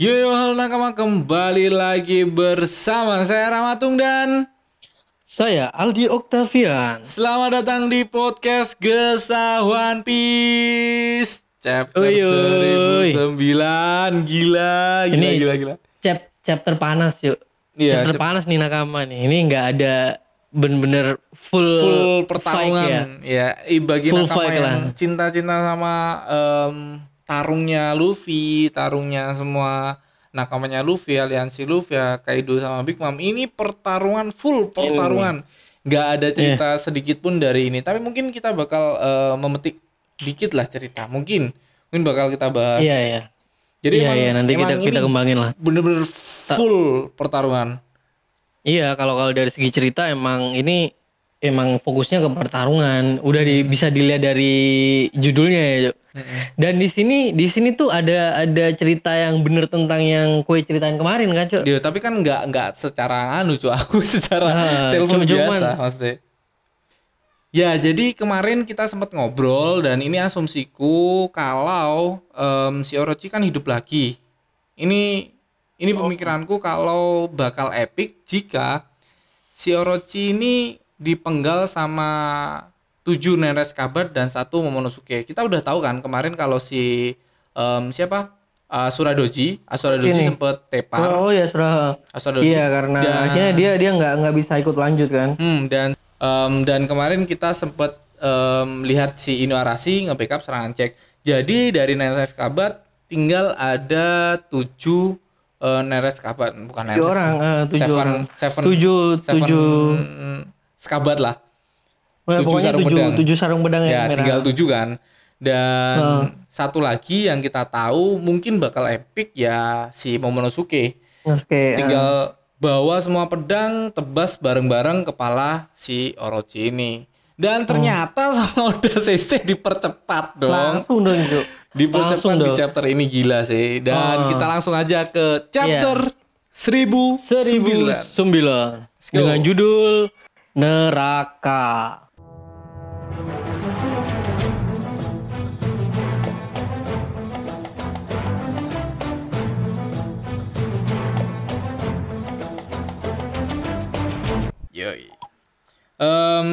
Yo yo halo nakama kembali lagi bersama saya Ramatung dan Saya Aldi Octavian. selamat datang di podcast Gesah One Piece chapter Uy, uy. 1009 gila gila Ini- gila gila Chap chapter panas yuk. Iya, chapter cep- panas nih nakama nih. Ini nggak ada bener-bener full full ya. pertarungan ya, I- bagi Full nakama yang cinta-cinta sama em, tarungnya Luffy, tarungnya semua nakamanya Luffy, aliansi Luffy ya, Kaido sama Big Mom. Ini pertarungan full pertarungan. nggak ada cerita Iya. sedikit pun dari ini. Tapi mungkin kita bakal eh, memetik dikit lah cerita. Mungkin mungkin bakal kita bahas. Iya iya. Jadi iya emang, iya nanti kita emang kita kembangin lah. bener-bener full pertarungan. Iya kalau kalau dari segi cerita emang ini emang fokusnya ke pertarungan. Udah di, bisa dilihat dari judulnya ya. Yuk. Dan di sini di sini tuh ada ada cerita yang bener tentang yang kue ceritain kemarin kan, Cok? Dia tapi kan nggak nggak secara anu cuy aku secara Ah, telepon biasa maksudnya. Ya jadi kemarin kita sempat ngobrol dan ini asumsiku kalau em, si Orochi kan hidup lagi. Ini ini pemikiranku kalau bakal epic jika si Orochi ini dipenggal sama tujuh Neres Kabat dan satu Momonosuke. Kita udah tahu kan kemarin kalau si em, siapa Uh, Suradoji, Ini. sempet tepar. Oh, iya sudah. Asuradoji. Iya karena Dan- akhirnya dia dia nggak nggak bisa ikut lanjut kan. Hmm, dan em, dan kemarin kita sempat em, lihat si Inuarashi nge-backup serangan cek. Jadi dari Neres Kabat tinggal ada tujuh eh, Neres Kabat, bukan Neres. Tujuh orang, eh, tujuh seven, orang. seven, Tujuh seven tujuh. Skabat lah. Wah, tujuh sarung tujuh, pedang. tujuh sarung pedang yang Ya, merah. tinggal tujuh kan. Dan Heeh. satu lagi yang kita tahu mungkin bakal epic ya si Momonosuke. Oke. tinggal bawa semua pedang tebas bareng-bareng kepala si Orochi ini dan ternyata sama Oda Sensei dipercepat dong langsung dong dipercepat langsung di dong. chapter ini gila sih dan Oh. kita langsung aja ke chapter 1009 Seribu sembilan Let's go. dengan judul Neraka. Yoi. Em,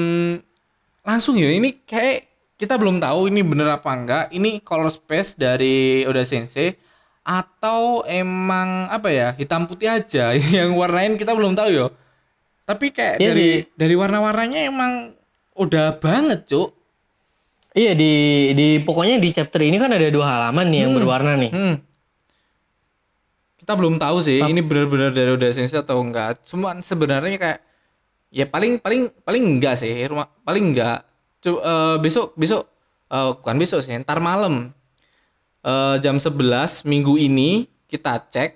langsung ya ini kayak kita belum tahu ini bener apa enggak ini color space dari Oda Sensei atau emang apa ya hitam putih aja yang warnain kita belum tahu yo tapi kayak Iya dari sih. dari warna-warnanya emang udah banget cuk Iya di di pokoknya di chapter ini kan ada dua halaman nih yang Hmm. berwarna nih. hmm. kita belum tahu sih ini benar-benar dari Oda Sensei atau enggak cuma sebenarnya kayak ya paling paling paling enggak sih rumah paling enggak Cu- eh, besok besok eh, bukan besok sih ntar malam eh, jam 11 minggu ini kita cek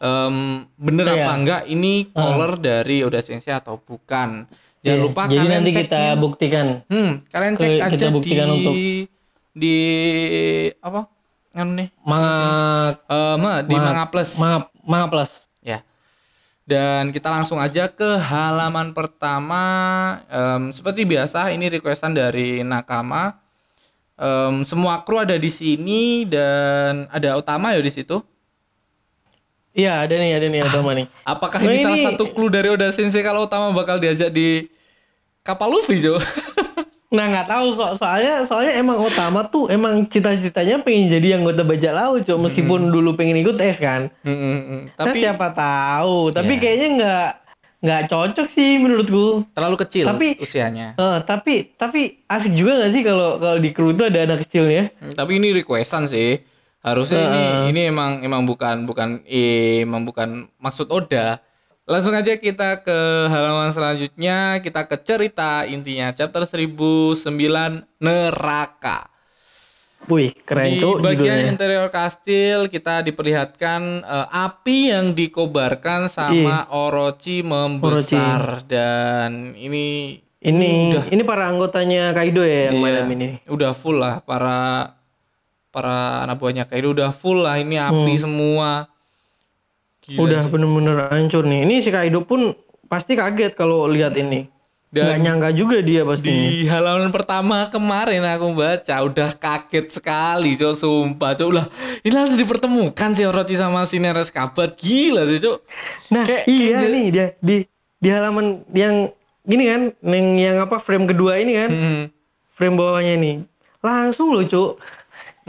em, bener apa enggak? Ini color dari Oda Sensei atau bukan? Jangan Iya, lupa Jadi kalian nanti cek kita buktikan. hmm, kalian cek kita aja di buktikan untuk- di apa? Anu nih Manga Eh, Ma, di Ma- Manga Plus. Manga, manga plus. ya. Dan kita langsung aja ke halaman pertama. Em, seperti biasa ini requestan dari Nakama. Em, semua kru ada di sini dan ada utama ya di situ Iya ada nih ada nih ada nih. apakah Nah, ini, salah ini- satu clue dari Oda Sensei kalau utama bakal diajak di kapal Luffy Jo Nah nggak tahu so soalnya soalnya emang Otama tuh emang cita-citanya pengen jadi anggota bajak laut cok meskipun dulu pengen ikut es kan. Hmm, hmm, hmm. Tapi tapi siapa tahu. Tapi Ya. kayaknya nggak nggak cocok sih menurutku. terlalu kecil Tapi- usianya Eh, tapi tapi asik juga nggak sih kalau kalau di kru itu ada anak kecilnya? Hmm, tapi ini requestan sih harusnya ini ini emang emang bukan bukan emang bukan maksud Oda. Langsung aja kita ke halaman selanjutnya. Kita ke cerita intinya chapter 1009 neraka. Wih keren di cok bagian judulnya. interior kastil kita diperlihatkan eh, api yang dikobarkan sama Orochi membesar. Dan ini Ini udah. ini para anggotanya Kaido ya yang Iya. malam ini. udah full lah para para anak buahnya Kaido udah full lah ini api semua Gila Hmm. Udah sih. bener-bener hancur nih. Ini si Kaido pun pasti kaget kalau lihat ini. Dan nyangka juga dia pasti. di halaman pertama kemarin aku baca udah kaget sekali cok sumpah cok lah ini langsung dipertemukan si Orochi sama si Neres Kabat gila sih cok Nah, Kayak- iya kayak- nih dia di di halaman yang gini kan, yang yang apa frame kedua ini kan, Hmm. frame bawahnya ini. Langsung loh, Cuk.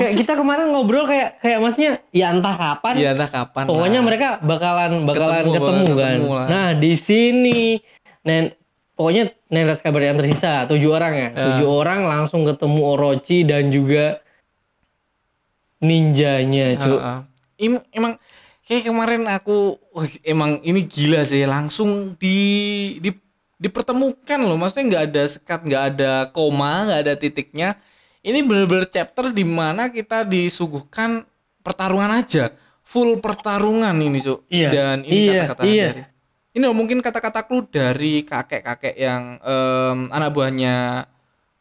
Kayak kita kemarin ngobrol kayak kayak maksudnya ya entah kapan. ya entah kapan Pokoknya lah. mereka bakalan bakalan Ketemu, ketemu, bakalan kan. ketemu lah. Nah, di sini nen pokoknya Nenes kabar yang tersisa tujuh orang ya. Ya. Tujuh orang langsung ketemu Orochi dan juga ninjanya, Cuk. Heeh. Im- emang kayak kemarin aku wah, emang ini gila sih langsung di, di dipertemukan loh maksudnya nggak ada sekat nggak ada koma nggak ada titiknya ini bener-bener chapter di mana kita disuguhkan pertarungan aja full pertarungan ini cuk Iya. dan ini Iya, kata-kata iya. dari ini loh, mungkin kata-kata clue dari kakek-kakek yang em, anak buahnya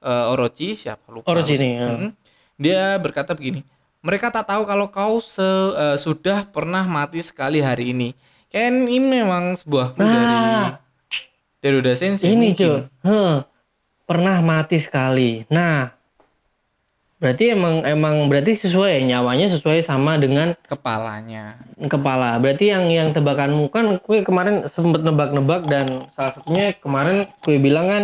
eh, Orochi siapa lupa Orochi nih, ya. Mm-mm. dia berkata begini mereka tak tahu kalau kau se- eh, sudah pernah mati sekali hari ini kayak ini memang sebuah clue dari Nah. dari Oda Sensei Ini mungkin. cuy, Heh, pernah mati sekali. Nah, berarti emang emang berarti sesuai nyawanya sesuai sama dengan kepalanya kepala. Berarti yang yang tebakanmu kan, kue kemarin sempet nebak-nebak dan salah satunya kemarin kue bilang kan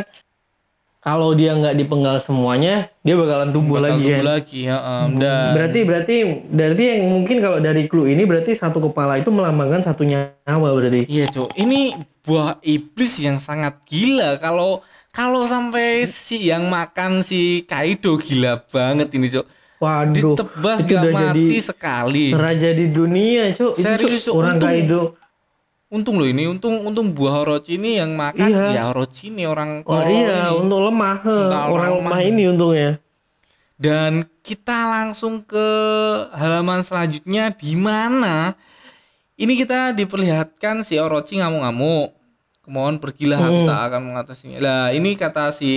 kalau dia nggak dipenggal semuanya, dia bakalan tumbuh bakal lagi tumbuh kan. lagi ya em, dan Berarti berarti berarti yang mungkin kalau dari clue ini berarti satu kepala itu melambangkan satu nyawa berarti. iya cuk ini buah iblis yang sangat gila kalau kalau sampai si yang makan si Kaido gila banget ini cuk Waduh, ditebas gak mati jadi sekali raja di dunia, Cuk. Itu, Serius, Cuk, orang Untung- Kaido. untung loh ini untung untung buah Orochi ini yang makan Iya. ya Orochi ini orang Oh tolol iya, ini. untuk lemah. Untuk orang orang lemah lemah. ini untungnya. Dan kita langsung ke halaman selanjutnya di mana ini kita diperlihatkan si Orochi ngamuk-ngamuk. Kemohon pergilah aku Hmm. tak akan mengatasinya. Lah ini kata si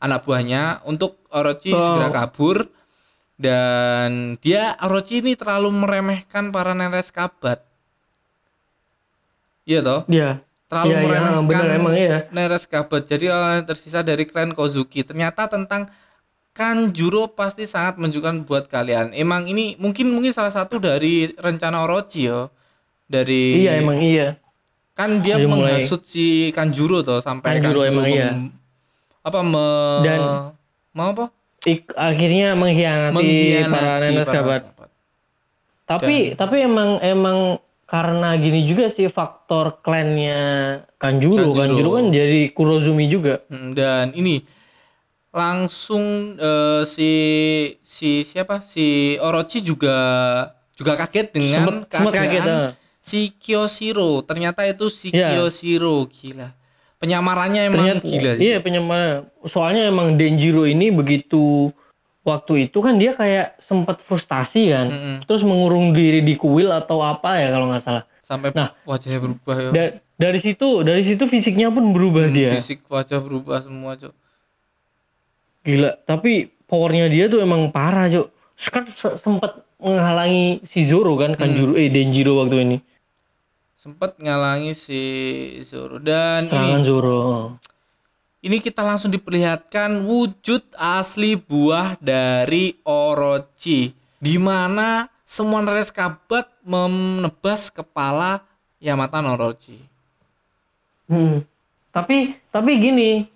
anak buahnya untuk Orochi Oh. segera kabur dan dia Orochi ini terlalu meremehkan para nenek kabat. Iya toh? Iya. Terlalu iya, meremehkan bener, emang iya. Neres Kabat. Jadi orang yang tersisa dari klan Kozuki. Ternyata tentang Kanjuro pasti sangat menunjukkan buat kalian. Emang ini mungkin mungkin salah satu dari rencana Orochi ya. Dari Iya emang iya. Kan dia mulai- menghasut si Kanjuro tuh sampai Kanjuro Kanjuro, emang iya. apa me, Dan- mau apa? Ik- akhirnya mengkhianati, para nenek sahabat. sahabat. Tapi tapi emang emang karena gini juga sih faktor klannya Kanjuro. Kanjuro. Kanjuro kan jadi Kurozumi juga. Hmm, Dan ini langsung eh, si si siapa si Orochi juga juga kaget dengan Sempet- keadaan kaget, ah. Si Kyoshiro. Ternyata itu si Iya. Kyoshiro gila. Penyamarannya emang Ternyata gila sih. Iya penyemah. Soalnya emang Denjiro ini begitu waktu itu kan dia kayak sempat frustasi kan. Mm-mm. Terus mengurung diri di kuil atau apa ya kalau nggak salah. Sampai Nah. wajahnya berubah ya. Da- dari situ dari situ fisiknya pun berubah Hmm, dia. Fisik wajah berubah semua, Cok. Gila. Tapi powernya dia tuh emang parah cok. Kan se- sempat menghalangi si Zoro kan Kanjuro eh Denjiro waktu ini. Sempat ngalangi si Zoro dan ini Serangan Zoro. Ini kita langsung diperlihatkan wujud asli buah dari Orochi. Di mana semua neres kabat menebas kepala Yamata no Orochi. Hmm. Tapi tapi gini,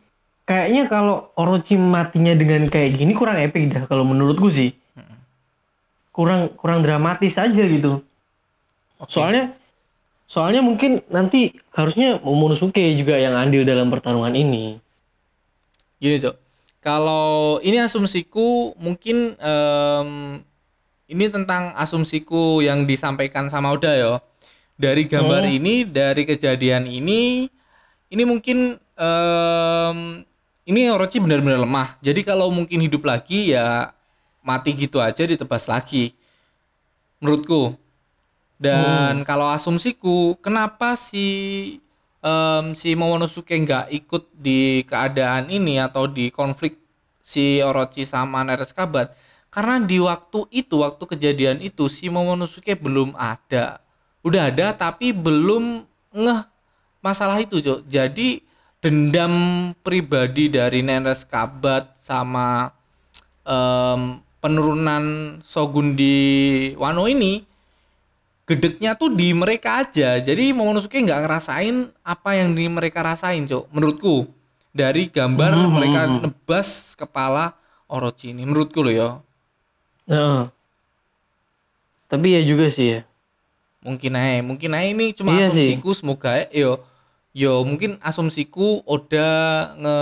kayaknya kalau Orochi matinya dengan kayak gini kurang epic dah kalau menurutku sih. Kurang kurang dramatis aja gitu. Oke. Soalnya soalnya mungkin nanti harusnya Momonosuke juga yang andil dalam pertarungan ini. Gini, Cok. Kalau ini asumsiku mungkin em, ini tentang asumsiku yang disampaikan sama Oda ya. Dari gambar Hmm. ini, dari kejadian ini, ini mungkin em, ini Orochi benar-benar lemah. Jadi kalau mungkin hidup lagi ya mati gitu aja ditebas lagi. Menurutku. Dan kalau asumsiku, kenapa si em, si Momonosuke nggak ikut di keadaan ini atau di konflik si Orochi sama Neres Kabat? Karena di waktu itu, waktu kejadian itu si Momonosuke belum ada. Udah ada tapi belum ngeh masalah itu, Cok. Jadi dendam pribadi dari Nenres Kabat sama em, penurunan Shogun di Wano ini gedeknya tuh di mereka aja jadi Momonosuke nggak ngerasain apa yang di mereka rasain cok menurutku dari gambar Hmm, mereka hmm, hmm. nebas kepala Orochi ini menurutku loh ya Heeh. Tapi ya juga sih ya. mungkin aja mungkin aja ini cuma Iya sih. asumsiku semoga aja, yo yo mungkin asumsiku udah nge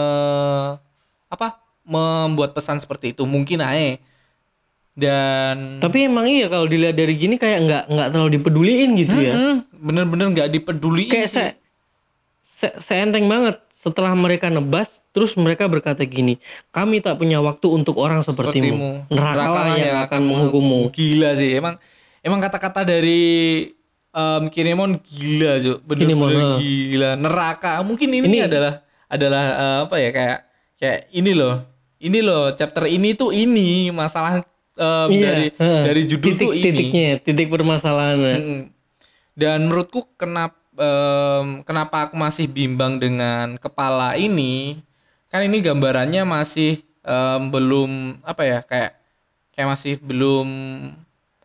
apa membuat pesan seperti itu mungkin aja dan Tapi emang iya kalau dilihat dari gini kayak nggak nggak terlalu dipeduliin gitu ya. Bener-bener nggak dipeduliin Kayak sih se, se, seenteng banget setelah mereka nebas terus mereka berkata gini, kami tak punya waktu untuk orang sepertimu. Neraka yang akan menghukummu. Gila sih, emang emang kata-kata dari em, Kinemon gila. Kinemon, Bener-bener gila. Neraka. Mungkin ini, Ini- adalah adalah eh, apa ya kayak kayak ini loh. Ini loh chapter ini tuh ini masalah em, Iya, dari heeh. dari judul titik, tuh ini. Titiknya, titik permasalahannya. Mm-mm. Dan menurutku kenapa kenapa aku masih bimbang dengan kepala ini? Kan ini gambarannya masih em, belum apa ya kayak kayak masih belum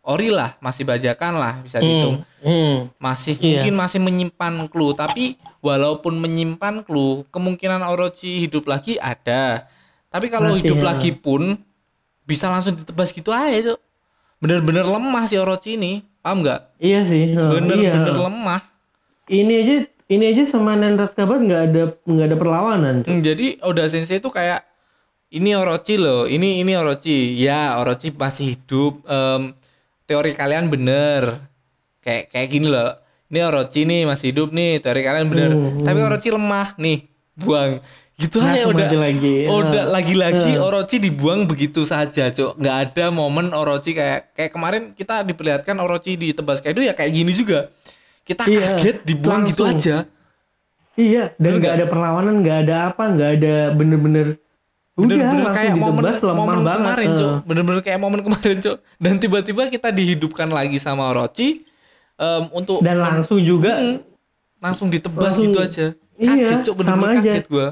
ori lah, masih bajakan lah bisa dihitung. Hmm, Masih Iya. mungkin masih menyimpan clue, tapi walaupun menyimpan clue, kemungkinan Orochi hidup lagi ada. Tapi kalau Masih, hidup ya. lagi pun bisa langsung ditebas gitu aja, Cuk. Bener-bener lemah si Orochi ini. Paham nggak? Iya sih. bener-bener iya. lemah. Ini aja ini aja sama Nenrat Kabat nggak ada nggak ada perlawanan. Hmm, Jadi Oda Sensei itu kayak ini Orochi loh, ini ini Orochi. Ya Orochi masih hidup. Em, teori kalian bener. Kayak kayak gini loh. Ini Orochi nih masih hidup nih. Teori kalian bener. Hmm, Tapi Orochi lemah nih, buang. Gitu aja Langsung udah. lagi. Udah lagi-lagi Orochi dibuang begitu saja, Cok. nggak ada momen Orochi kayak kayak kemarin kita diperlihatkan Orochi ditebas Kaido ya kayak gini juga. Kita Iya, kaget dibuang gitu langsung. aja. Iya, dan nggak ada perlawanan, nggak ada apa, nggak ada bener-bener. bener-bener udah, kayak momen momen banget. kemarin eh. cok bener-bener kayak momen kemarin cok dan tiba-tiba kita dihidupkan lagi sama Orochi em, untuk Dan langsung juga Mm, langsung ditebas Langsung- gitu aja Iya, kaget cok bener-bener aja. kaget gua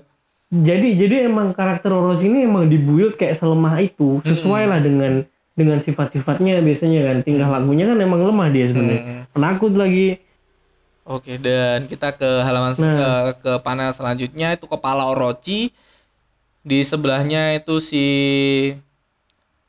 jadi jadi emang karakter Orochi ini emang dibuild kayak selemah itu, sesuai lah dengan dengan sifat-sifatnya biasanya kan. Tingkah lakunya kan emang lemah dia sebenarnya. Mm. Penakut lagi. oke dan kita ke halaman Nah. ke, ke panel selanjutnya itu kepala Orochi di sebelahnya itu si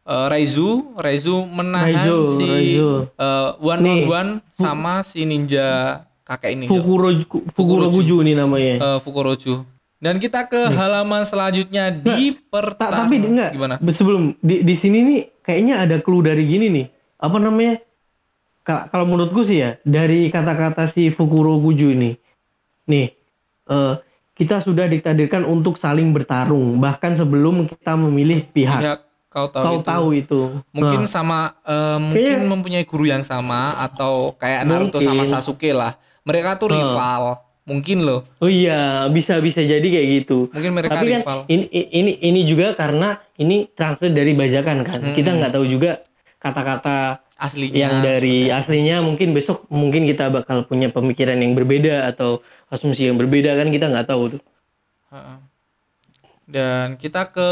eh, Raizu Raizu menahan Raizu, si Raizu. eh, one on Nih. one sama si ninja kakek ini. Fukuro Fukurokuju nih namanya. eh Fukoroju. Dan kita ke halaman selanjutnya di Ta- pertarungan. tapi enggak Gimana? sebelum di di sini nih kayaknya ada clue dari gini nih apa namanya Ka- kalau menurutku sih ya dari kata-kata si Fukuro Kuju ini nih eh, kita sudah ditakdirkan untuk saling bertarung bahkan sebelum kita memilih pihak Pihak kau tahu kau itu. tahu itu Mungkin Nah, sama eh, mungkin Kayaknya- mempunyai guru yang sama atau kayak Naruto Mungkin. sama Sasuke lah. Mereka tuh Nah. rival. Mungkin loh. oh iya bisa bisa jadi kayak gitu Mungkin mereka tapi rival. kan ini ini ini juga karena ini translate dari bajakan kan kita Hmm. nggak tahu juga kata-kata Aslinya. yang dari seperti- aslinya mungkin besok mungkin kita bakal punya pemikiran yang berbeda atau asumsi yang berbeda kan kita nggak tahu tuh. Heeh. Dan kita ke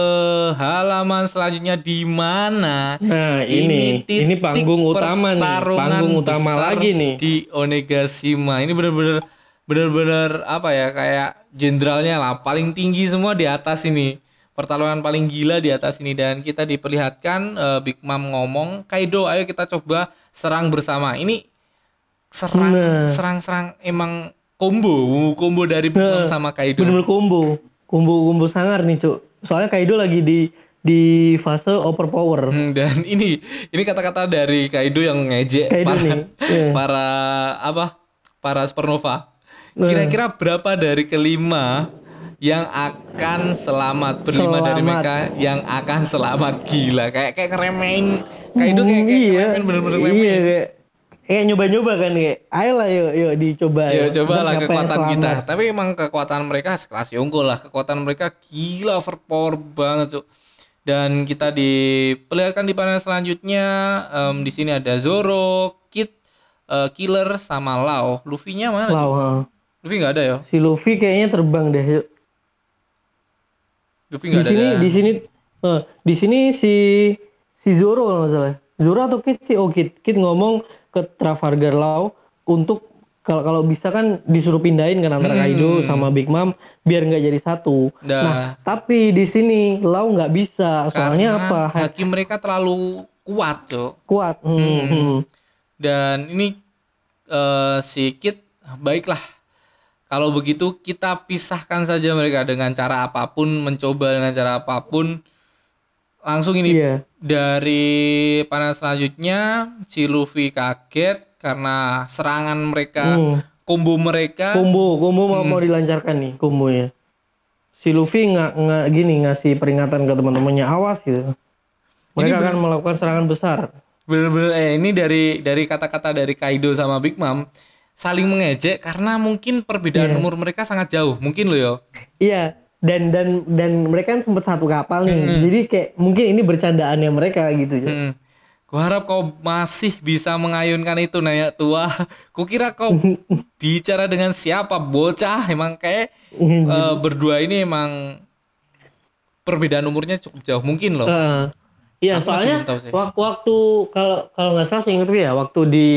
halaman selanjutnya di mana Nah ini titik ini, panggung utama nih, panggung utama lagi nih. di Onegashima ini bener-bener bener-bener apa ya kayak jenderalnya lah paling tinggi semua di atas ini pertarungan paling gila di atas ini dan kita diperlihatkan eh, Big Mom ngomong Kaido ayo kita coba serang bersama ini serang Nah. serang serang emang combo combo dari Big Mom Nah, sama Kaido Bener-bener combo, combo combo sangar nih cuk. Soalnya Kaido lagi di di fase overpower. Hmm, dan ini ini kata-kata dari Kaido yang ngejek Kaido para nih, iya. para apa para supernova. Kira-kira berapa dari kelima yang akan selamat berlima dari Selamat. mereka yang akan selamat gila kayak kayak ngeremehin Kaido kayak kayak iya, ngeremehin bener-bener iya, ngeremehin. kayak, kayak nyoba-nyoba kan kayak, ayolah yuk yuk dicoba. Ayo yuk. coba lah kekuatan kita. Tapi emang kekuatan mereka sekelas Yongko lah. Kekuatan mereka gila overpower banget, Cuk. Dan kita diperlihatkan di panel selanjutnya em, di sini ada Zoro, Kid, eh, Killer sama Lau. Luffy-nya mana, Cuk? Lau. Luffy nggak ada ya? Si Luffy kayaknya terbang deh. Yuk. Luffy nggak ada sini dan- di sini eh, di sini si si Zoro kalau nggak salah Zoro atau Kid sih oh Kid Kid ngomong ke Trafalgar Law untuk kalau kalau bisa kan disuruh pindahin kan antara Kaido sama Big Mom biar nggak jadi satu. Dah. Nah tapi di sini Law nggak bisa soalnya Karena apa haki mereka terlalu kuat cok kuat. Hmm, hmm. dan ini eh, si Kid baiklah kalau begitu kita pisahkan saja mereka dengan cara apa pun mencoba dengan cara apa pun langsung ini Iya. dari panel selanjutnya si Luffy kaget karena serangan mereka Hmm. combo mereka Combo, combo mau, Hmm. mau dilancarkan nih kombonya. Si Luffy nggak nggak gini ngasih peringatan ke teman-temannya awas gitu. Mereka akan melakukan serangan besar. bener-bener eh ini dari dari kata-kata dari Kaido sama Big Mom saling mengejek karena mungkin perbedaan Iya. umur mereka sangat jauh mungkin loh yo Iya, dan dan dan mereka kan sempat satu kapal nih. Hmm. Jadi kayak mungkin ini bercandaannya mereka gitu. ya. Hmm. Gua harap kau masih bisa mengayunkan itu Naya tua. Kukira kau bicara dengan siapa bocah emang kayak eh, berdua ini emang perbedaan umurnya cukup jauh mungkin loh. Eh, Iya, soalnya waktu kalau kalau nggak salah sih ingat ya, waktu di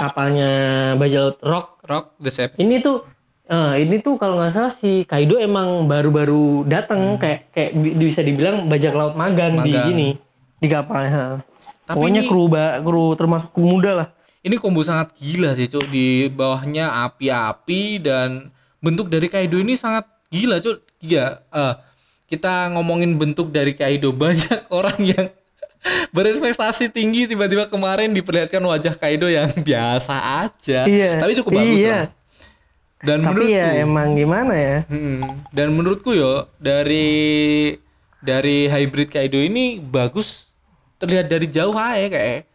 kapalnya bajak laut rock Rock the Shape. ini tuh eh, ini tuh kalau nggak salah si Kaido emang baru-baru datang kayak kayak bi- bisa dibilang bajak laut magang, di Hmm. Magang. gini di kapalnya. Tapi Pokoknya ini- kru ba- kru termasuk kru muda lah. Ini combo sangat gila sih cuk di bawahnya api-api dan bentuk dari Kaido ini sangat gila cuk. Iya, eh, kita ngomongin bentuk dari Kaido banyak orang yang berekspektasi tinggi tiba-tiba kemarin diperlihatkan wajah Kaido yang biasa aja. Iya, Tapi cukup bagus iya. lah. Dan Tapi menurutku ya emang gimana ya? Hmm, dan menurutku yo dari dari hybrid Kaido ini bagus terlihat dari jauh aja kayak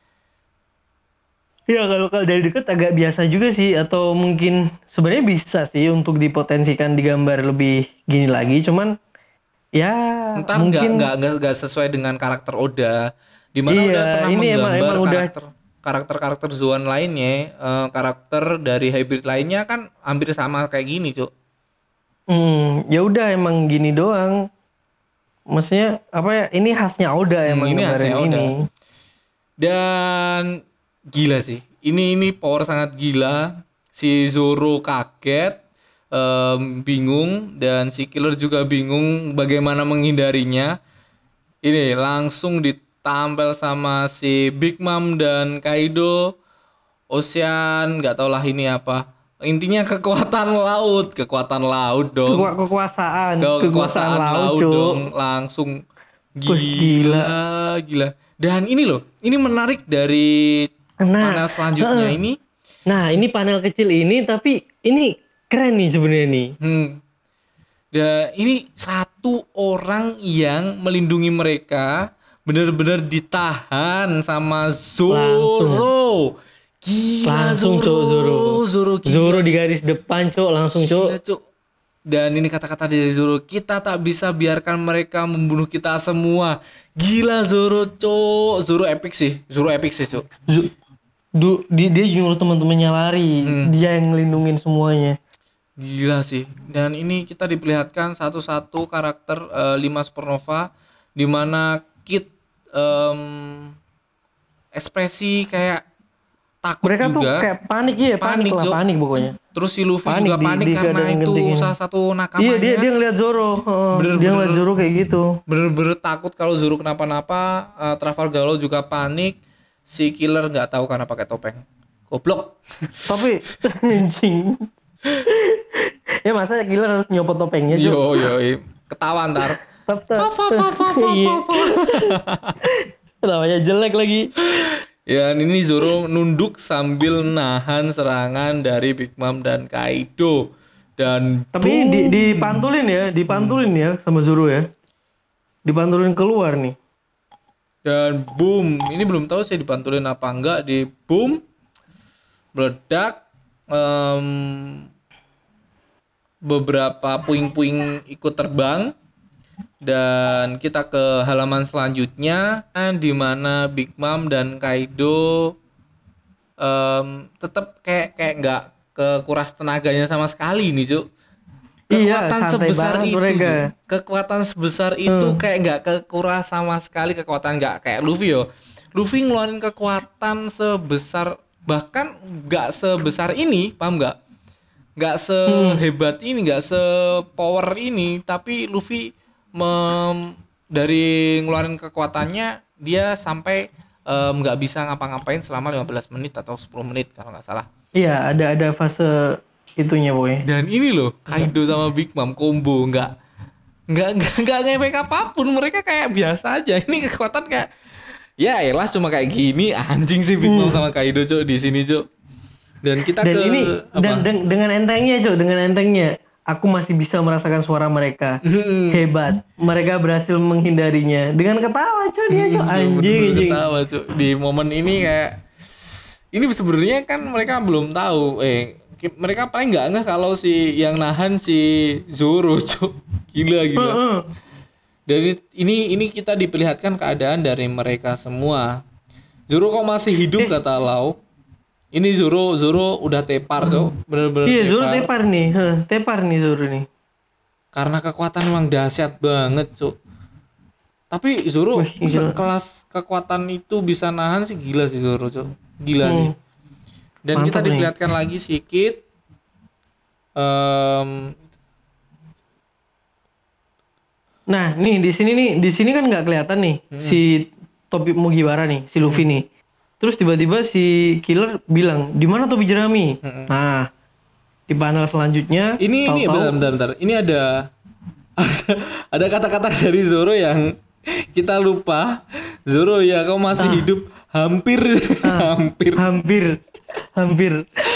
Iya kalau kalau dari dekat agak biasa juga sih atau mungkin sebenarnya bisa sih untuk dipotensikan digambar lebih gini lagi cuman ya nggak mungkin nggak nggak nggak sesuai dengan karakter Oda. Di mana Iya, udah pernah ini emang- menggambar emang udah- karakter karakter karakter Zoan lainnya, eh, karakter dari hybrid lainnya kan hampir sama kayak gini, Cuk. hmm, ya udah emang gini doang. Maksudnya apa ya? Ini khasnya Oda Hmm, emang ini gambaran khasnya Oda. ini. Dan gila sih. Ini ini power sangat gila. Si Zoro kaget, em, bingung dan si Killer juga bingung bagaimana menghindarinya. Ini langsung ditampel sama si Big Mom dan Kaido. Ocean nggak tau lah ini apa. Intinya kekuatan laut, kekuatan laut dong. Keku- kekuasaan, Ke kekuasaan laut, Cuk. dong langsung Wih, gila, gila dan ini loh ini menarik dari Nah, panel selanjutnya heeh. ini Nah, ini panel kecil ini tapi ini keren nih sebenarnya nih. hmm, da, ini satu orang yang melindungi mereka benar-benar ditahan sama Zoro gila Langsung, Zoro Cuk, Zoro. Zoro gila Zoro di garis depan, Cuk, langsung, Cuk. Gila. Dan ini kata-kata dari Zoro, kita tak bisa biarkan mereka membunuh kita semua. Gila Zoro, Cuk. Zoro epic sih. Zoro epic sih. Zu- Du, di- dia nyuruh teman-temannya lari, Hmm. dia yang ngelindungin semuanya. Gila sih. Dan ini kita diperlihatkan satu-satu karakter eh, lima supernova di mana Kid em, ekspresi kayak takut Mereka tuh juga. kayak panik ya, panik, Panik, lah, panik pokoknya. Terus si Luffy panik juga panik di karena itu genting ini. salah satu nakamanya. Iya, dia dia ngeliat Zoro, Heeh, dia Bener-bener. ngeliat Zoro kayak gitu. bener-bener takut kalau Zoro kenapa-napa uh, Trafalgar Law juga panik si killer nggak tahu karena pakai topeng goblok Tapi anjing. Ya masa killer harus nyopot topengnya, Cuk? yo yo i. ketawa ntar Tep- fa tep- fa fa fa fa Iya. jelek lagi. ya ini Zoro nunduk sambil nahan serangan dari Big Mom dan Kaido dan Tapi di, dipantulin ya, dipantulin ya sama Zoro ya. Dipantulin keluar nih. dan boom ini belum tahu sih dipantulin apa enggak di boom meledak em, beberapa puing-puing ikut terbang. Dan kita ke halaman selanjutnya di mana Big Mom dan Kaido em, tetap kayak kayak nggak kekuras tenaganya sama sekali nih cuk. Iya, kekuatan santai sebesar itu mereka. Kekuatan sebesar itu Hmm. kayak nggak kekuras sama sekali kekuatan nggak kayak Luffy yo. Luffy ngeluarin kekuatan sebesar bahkan nggak sebesar ini paham nggak nggak sehebat ini nggak sepower ini tapi Luffy mem- dari ngeluarin kekuatannya dia sampai nggak bisa ngapa-ngapain selama 15 menit atau 10 menit kalau nggak salah. Iya, ada ada fase itunya boy. dan ini loh Kaido sama Big Mom combo nggak nggak nggak ngefek apa pun. Mereka kayak biasa aja. Ini kekuatan kayak ya elah cuma kayak gini. Anjing sih Big Mom sama Kaido cok di sini cok dan kita Dan ke ini apa dan, dan- dengan entengnya cok, dengan entengnya aku masih bisa merasakan suara mereka. Hmm. Hebat. Mereka berhasil menghindarinya dengan ketawa cok dia cok So, anjing. anjing. ketawa cok di momen ini kayak ini sebenarnya kan mereka belum tahu eh mereka paling nggak nggak kalau si yang nahan si Zoro cok gila gila Heeh. Dari ini ini kita diperlihatkan keadaan dari mereka semua. Zoro kok masih hidup kata Lau. Ini Zoro Zoro udah tepar, Cok. Bener-bener Iya, tepar. Zoro tepar nih. Heh, tepar nih Zoro nih. Karena kekuatan memang dahsyat banget, Cok. Tapi Zoro Wih, sekelas kekuatan itu bisa nahan sih gila sih Zoro, Cok. Gila Hmm. sih. Dan kita Mantap nih. diperlihatkan lagi sedikit em Nah, nih di sini nih, di sini kan nggak kelihatan nih Hmm. si Topi Mugiwara nih, si Luffy nih. Terus tiba-tiba si Killer bilang, "Di mana Topi Jerami?" Hmm. Nah, di panel selanjutnya Ini ini tahu-tahu- bentar, bentar, bentar. Ini ada ada kata-kata dari Zoro yang kita lupa. Zoro ya kau masih Ah. hidup hampir hampir hampir hampir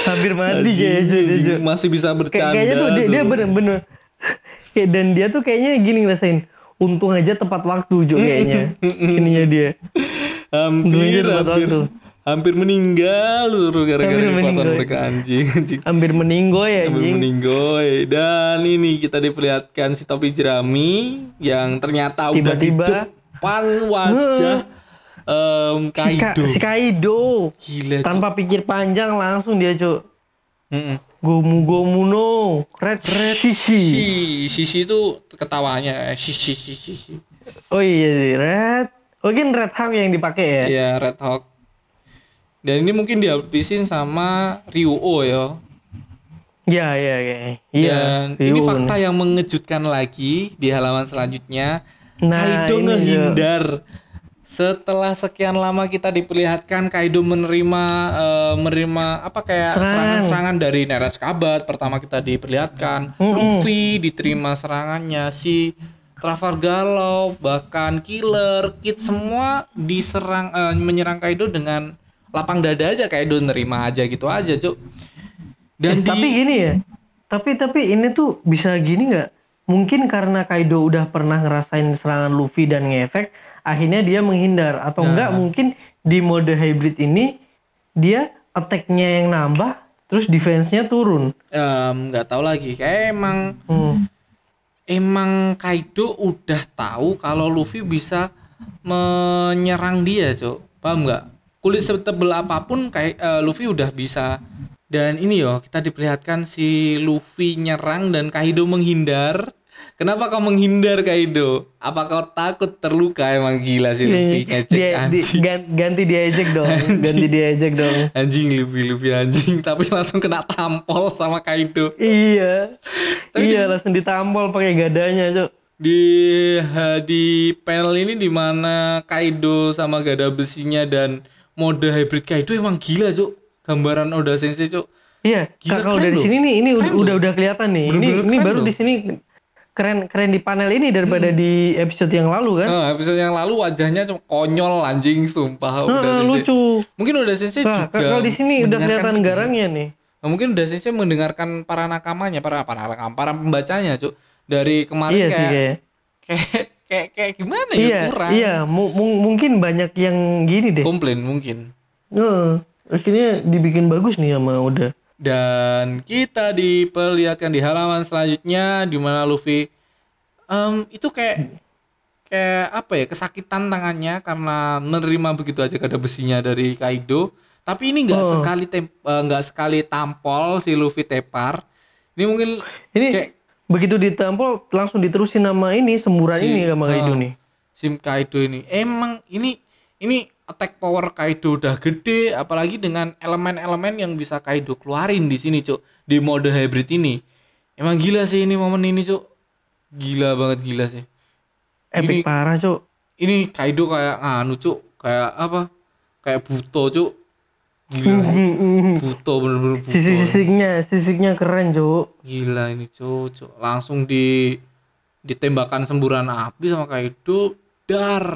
hampir mati anjing, masih bisa bercanda. kayaknya tuh dia, dia bener-bener kayak dan dia tuh kayaknya gini ngerasain untung aja tepat waktu Jo kayaknya ininya dia hampir hampir hampir meninggal Zoro gara-gara kekuatan mereka anjing anjing. hampir meninggoy ya Hampir anjing. meninggoy. Dan ini kita diperlihatkan si topi jerami yang ternyata udah di Tiba-tiba. depan wajah si, Ka- Kaido. si Kaido. Gila, tanpa pikir panjang langsung dia cok Mm-mm. gomu gomu no red red sisi Sisi, itu ketawanya. Eh, sisi sisi. oh iya red mungkin red hawk yang dipakai ya Iya, Red Hawk. Dan ini mungkin dihabisin sama Ryuo ya. iya iya iya iya Dan ini fakta yang mengejutkan lagi di halaman selanjutnya. Nah, Kaido ngehindar. Setelah sekian lama kita diperlihatkan Kaido menerima eh, menerima apa kayak Serangan. serangan-serangan dari Neratz Kabat. Pertama kita diperlihatkan Mm-mm. Luffy diterima serangannya si Trafalgar Law bahkan Killer Kid semua diserang eh, menyerang Kaido dengan lapang dada aja Kaido nerima aja gitu aja, Cuk. Dan Eh, di tapi gini ya tapi tapi ini tuh bisa gini nggak mungkin karena Kaido udah pernah ngerasain serangan Luffy dan ngefek akhirnya dia menghindar atau Nah. enggak mungkin di mode hybrid ini dia attack-nya yang nambah terus defense-nya turun em, nggak tahu lagi kayak emang Hmm. Emang Kaido udah tahu kalau Luffy bisa menyerang dia, Cok. Paham nggak? Kulit setebel apa pun kayak eh, Luffy udah bisa. Dan ini yo, kita diperlihatkan si Luffy nyerang dan Kaido menghindar. Kenapa kau menghindar Kaido? Apa kau takut terluka? Emang gila si Luffy ngecek Dia- di- anjing. gan- ganti diajak dong Anjing. ganti diajak dong Anjing Luffy Luffy anjing, tapi langsung kena tampol sama Kaido. iya Tapi iya langsung ditampol pakai gadanya cok di di panel ini di mana Kaido sama gada besinya dan mode hybrid Kaido emang gila cuk gambaran Oda Sensei cuk Iya, Gila, kalau dari loh. sini nih ini Keren udah, loh. udah udah kelihatan nih. Ini ini baru loh. di sini keren keren di panel ini daripada di episode yang lalu kan. nah, episode yang lalu wajahnya cuma konyol anjing sumpah Oda Heeh, Sensei lucu. mungkin Oda Sensei Nah, juga kalau di sini udah kelihatan garangnya nih. Nah, mungkin Oda Sensei mendengarkan para nakamanya para para nakam para pembacanya cuk dari kemarin Iya sih kayak, kayak. kayak kayak kayak gimana ya Iya, kurang iya, mu- mu- mungkin banyak yang gini deh. komplain mungkin Heeh, akhirnya dibikin bagus nih sama udah. Dan kita diperlihatkan di halaman selanjutnya di mana Luffy em, itu kayak kayak apa ya kesakitan tangannya karena menerima begitu aja kada besinya dari Kaido. Tapi ini nggak Oh. sekali tem- eh, nggak sekali tampol si Luffy tepar. Ini mungkin Ini kayak begitu ditampol langsung diterusin nama ini semburan Si- ini sama Kaido ah. nih. Sim Kaido ini emang ini ini attack power Kaido udah gede apalagi dengan elemen-elemen yang bisa Kaido keluarin di sini cuk. Di mode hybrid ini. Emang gila sih ini momen ini cuk. Gila banget gila sih. Epic Ini- parah, Cuk. ini Kaido kayak nganu cuk. Kayak apa? Kayak buto cuk. Gila buto bener-bener buto. Sisik-sisiknya, sisiknya keren, Cuk. gila ini cuk cuk. langsung di ditembakkan semburan api sama Kaido. Dar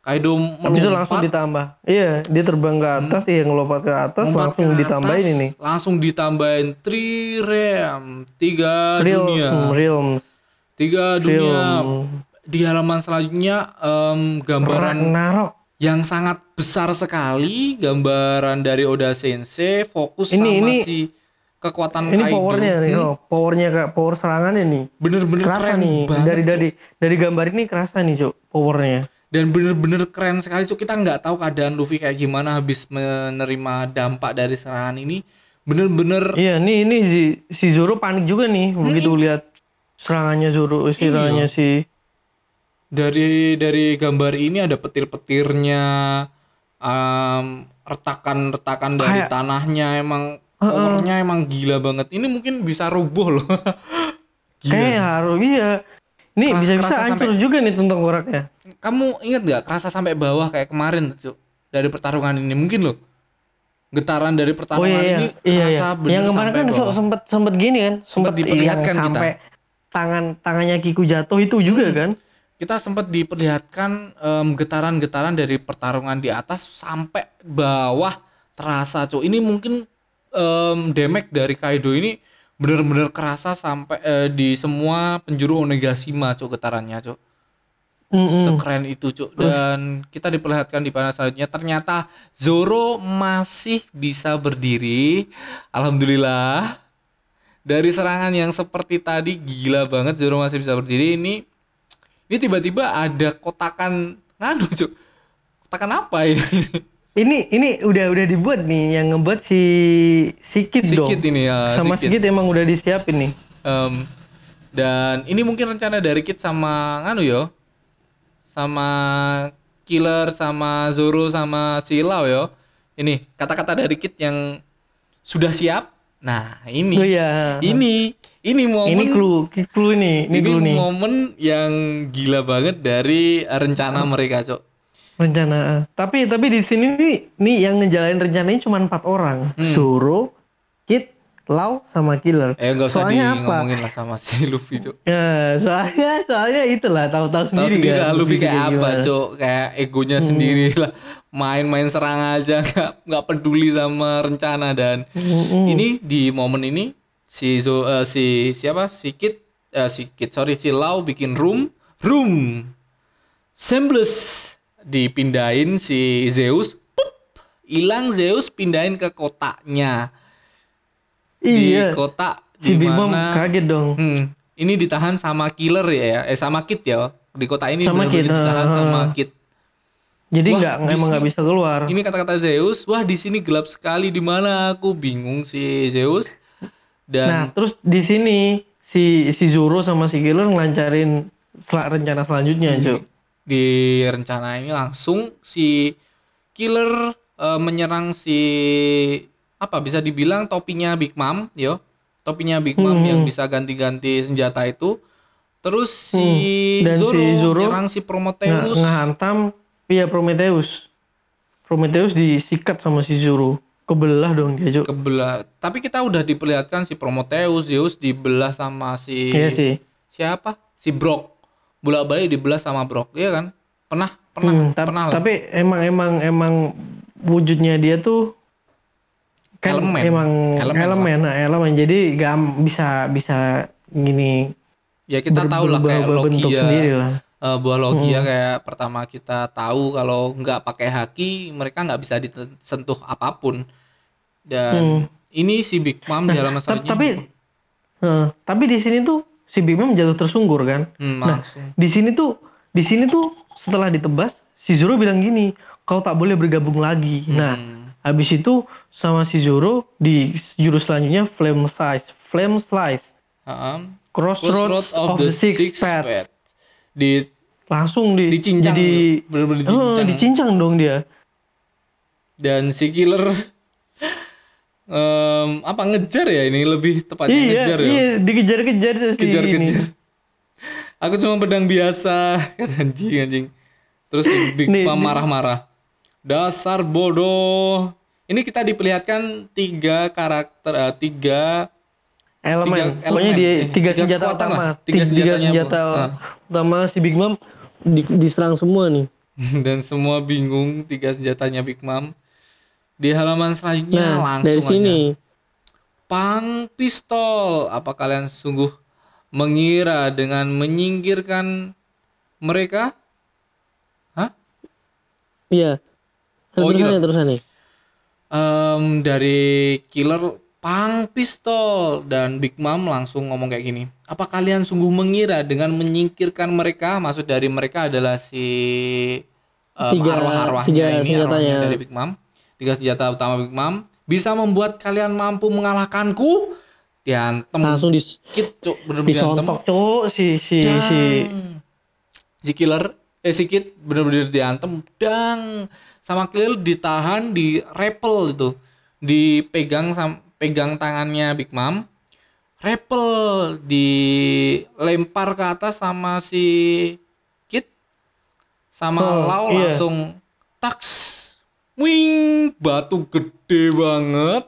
Kaido Habis itu langsung melompat ditambah. Iya, dia terbang ke atas, iya ngelompat ke atas, lompat langsung ke ditambahin atas, ini. langsung ditambahin trirem tiga dunia Realms, realms, tiga dunia realm. di halaman selanjutnya em, gambaran Ragnarok. yang sangat besar sekali gambaran dari Oda Sensei fokus Ini- sama ini- si kekuatan Ini Kaido powernya nih, Hmm, oh, powernya kak, power serangannya nih. bener-bener Kerasa keren nih, banget dari dari dari gambar ini kerasa nih, Cuk, powernya. Dan bener-bener keren sekali cuk kita nggak tahu keadaan Luffy kayak gimana habis menerima dampak dari serangan ini bener-bener Iya, nih ini si, si Zoro panik juga nih Hmm. begitu lihat serangannya Zoro, Iya. serangannya si dari dari gambar ini ada petir-petirnya em, retakan-retakan dari Kayak- tanahnya emang powernya emang gila banget ini mungkin bisa rubuh loh gila kayak sih. harus iya. Nih bisa-bisa hancur juga nih tentang koraknya. kamu inget nggak kerasa sampai bawah kayak kemarin tuh dari pertarungan ini mungkin loh getaran dari Oh pertarungan iya, ini iya, iya, kerasa iya. bener Yang kemarin sampai kan bawah. sempat sempat gini kan, sempat diperlihatkan kita. sampai tangan tangannya Kiku jatuh itu juga Hmm. kan. kita sempat diperlihatkan getaran-getaran dari pertarungan di atas sampai bawah terasa cuk ini mungkin em, damage dari Kaido ini bener-bener kerasa sampai eh, di semua penjuru Onigashima cuk getarannya cuk. Mm-mm. sekeren itu cuk. Dan kita diperlihatkan di panel selanjutnya ternyata Zoro masih bisa berdiri. Alhamdulillah. Dari serangan yang seperti tadi gila banget Zoro masih bisa berdiri. Ini ini tiba-tiba ada kotakan nganu cuk. Kotakan apa ini Ini ini udah udah dibuat nih yang ngebuat si Sikit, Sikit dong. ini ya Sama Sikit. Sikit emang udah disiapin nih. Em, dan ini mungkin rencana dari Kit sama nganu yo sama Killer sama Zoro sama si Lau yo ini kata-kata dari Kit yang sudah siap nah ini Oh iya. ini ini momen Ini clue, clue nih, ini, ini clue nih. momen yang gila banget dari rencana mereka cok rencana eh. tapi tapi di sini nih nih yang ngejalanin rencananya cuma empat orang Hmm. Zoro Kid Lau sama Killer eh nggak usah di Soalnya apa? ngomongin lah sama si Luffy cok ya soalnya soalnya itulah tahu-tahu tahu sendiri, sendiri kan lah Luffy kayak apa. Hmm. cok kayak egonya sendiri lah main-main serang aja nggak nggak peduli sama rencana dan Mm-mm. ini di momen ini si Zo, eh, si siapa si Kit eh, si Kit sorry si Lau bikin room room Sembles dipindahin si Zeus pup, hilang Zeus pindahin ke kotaknya di iya kotak si di mana kaget dong Hmm, ini ditahan sama killer ya, eh sama Kit ya. Di kota ini Sama Kit, ditahan ah. sama Kit. jadi nggak di emang nggak bisa keluar Ini kata-kata Zeus, wah di sini gelap sekali di mana aku bingung si Zeus. nah Dan terus di sini si si Zoro sama si Killer ngelancarin sel- rencana selanjutnya Hmm. cuy di rencana ini langsung si killer eh, menyerang si apa bisa dibilang topinya Big Mom, yo. Topinya Big Mom Hmm. yang bisa ganti-ganti senjata itu. Terus si Hmm. Dan si Zoro, Zoro menyerang si Nge- Prometheus. ngehantam iya Prometheus Prometheus disikat sama si Zoro kebelah dong dia cuy kebelah tapi kita udah diperlihatkan si Prometheus Zeus dibelah sama si iya sih siapa si Brock bolak balik dibelah sama Brock iya kan pernah pernah Hmm, tap- pernah lah tapi emang emang emang wujudnya dia tuh kan Elemen. emang Elemen elemen, nah, elemen. Jadi gam bisa bisa gini ya kita ber- tahu lah kayak Logia lah. eh, buah Logia Hmm. kayak pertama kita tahu kalau nggak pakai haki mereka nggak bisa disentuh apa pun dan ini si Big Mom di halaman Hmm. Ta- selanjutnya tapi eh, tapi di sini tuh si Big Mom jatuh tersungkur kan. hmm, Nah, di sini tuh di sini tuh setelah ditebas si Zoro bilang gini, kau tak boleh bergabung lagi. Nah, Hmm. habis itu sama si Zoro di jurus selanjutnya Flame Slice, Flame Slice. Heeh. Crossroads, of, the, Six, Path. Path. Di Langsung di dicincang jadi bener-bener Oh, dicincang. dicincang dong dia. dan si killer em, apa ngejar ya ini lebih tepatnya Iya, ngejar ya iya, dikejar-kejar tuh si kejar-kejar ini. aku cuma pedang biasa anjing anjing terus Big Mom marah-marah dasar bodoh ini kita diperlihatkan tiga karakter eh, tiga Elemen. Tiga Pokoknya di eh, tiga, tiga senjata utama. lah. Tiga senjatanya, senjata Bu. Ah. utama si Big Mom di, diserang semua nih. dan semua bingung tiga senjatanya Big Mom di halaman selanjutnya Nah, langsung dari sini aja pang pistol apa kalian sungguh mengira dengan menyingkirkan mereka Hah? iya. Oh, terusannya gitu. terusannya. Em, dari killer pang pistol dan Big Mom langsung ngomong kayak gini. Apa kalian sungguh mengira dengan menyingkirkan mereka? Maksud dari mereka adalah si Tiga- arwah-arwahnya ini, arwahnya dari Big Mom. Tiga senjata utama Big Mom bisa membuat kalian mampu mengalahkanku. Diantem Langsung di dikit, cuk, bener-bener diantem. disontok cowok si si Dang. si si killer eh si kid bener-bener diantem dang sama killer ditahan di rappel itu dipegang sam pegang tangannya Big Mom rappel dilempar ke atas sama si kid sama Oh, Lau iya. langsung taks wing batu gede banget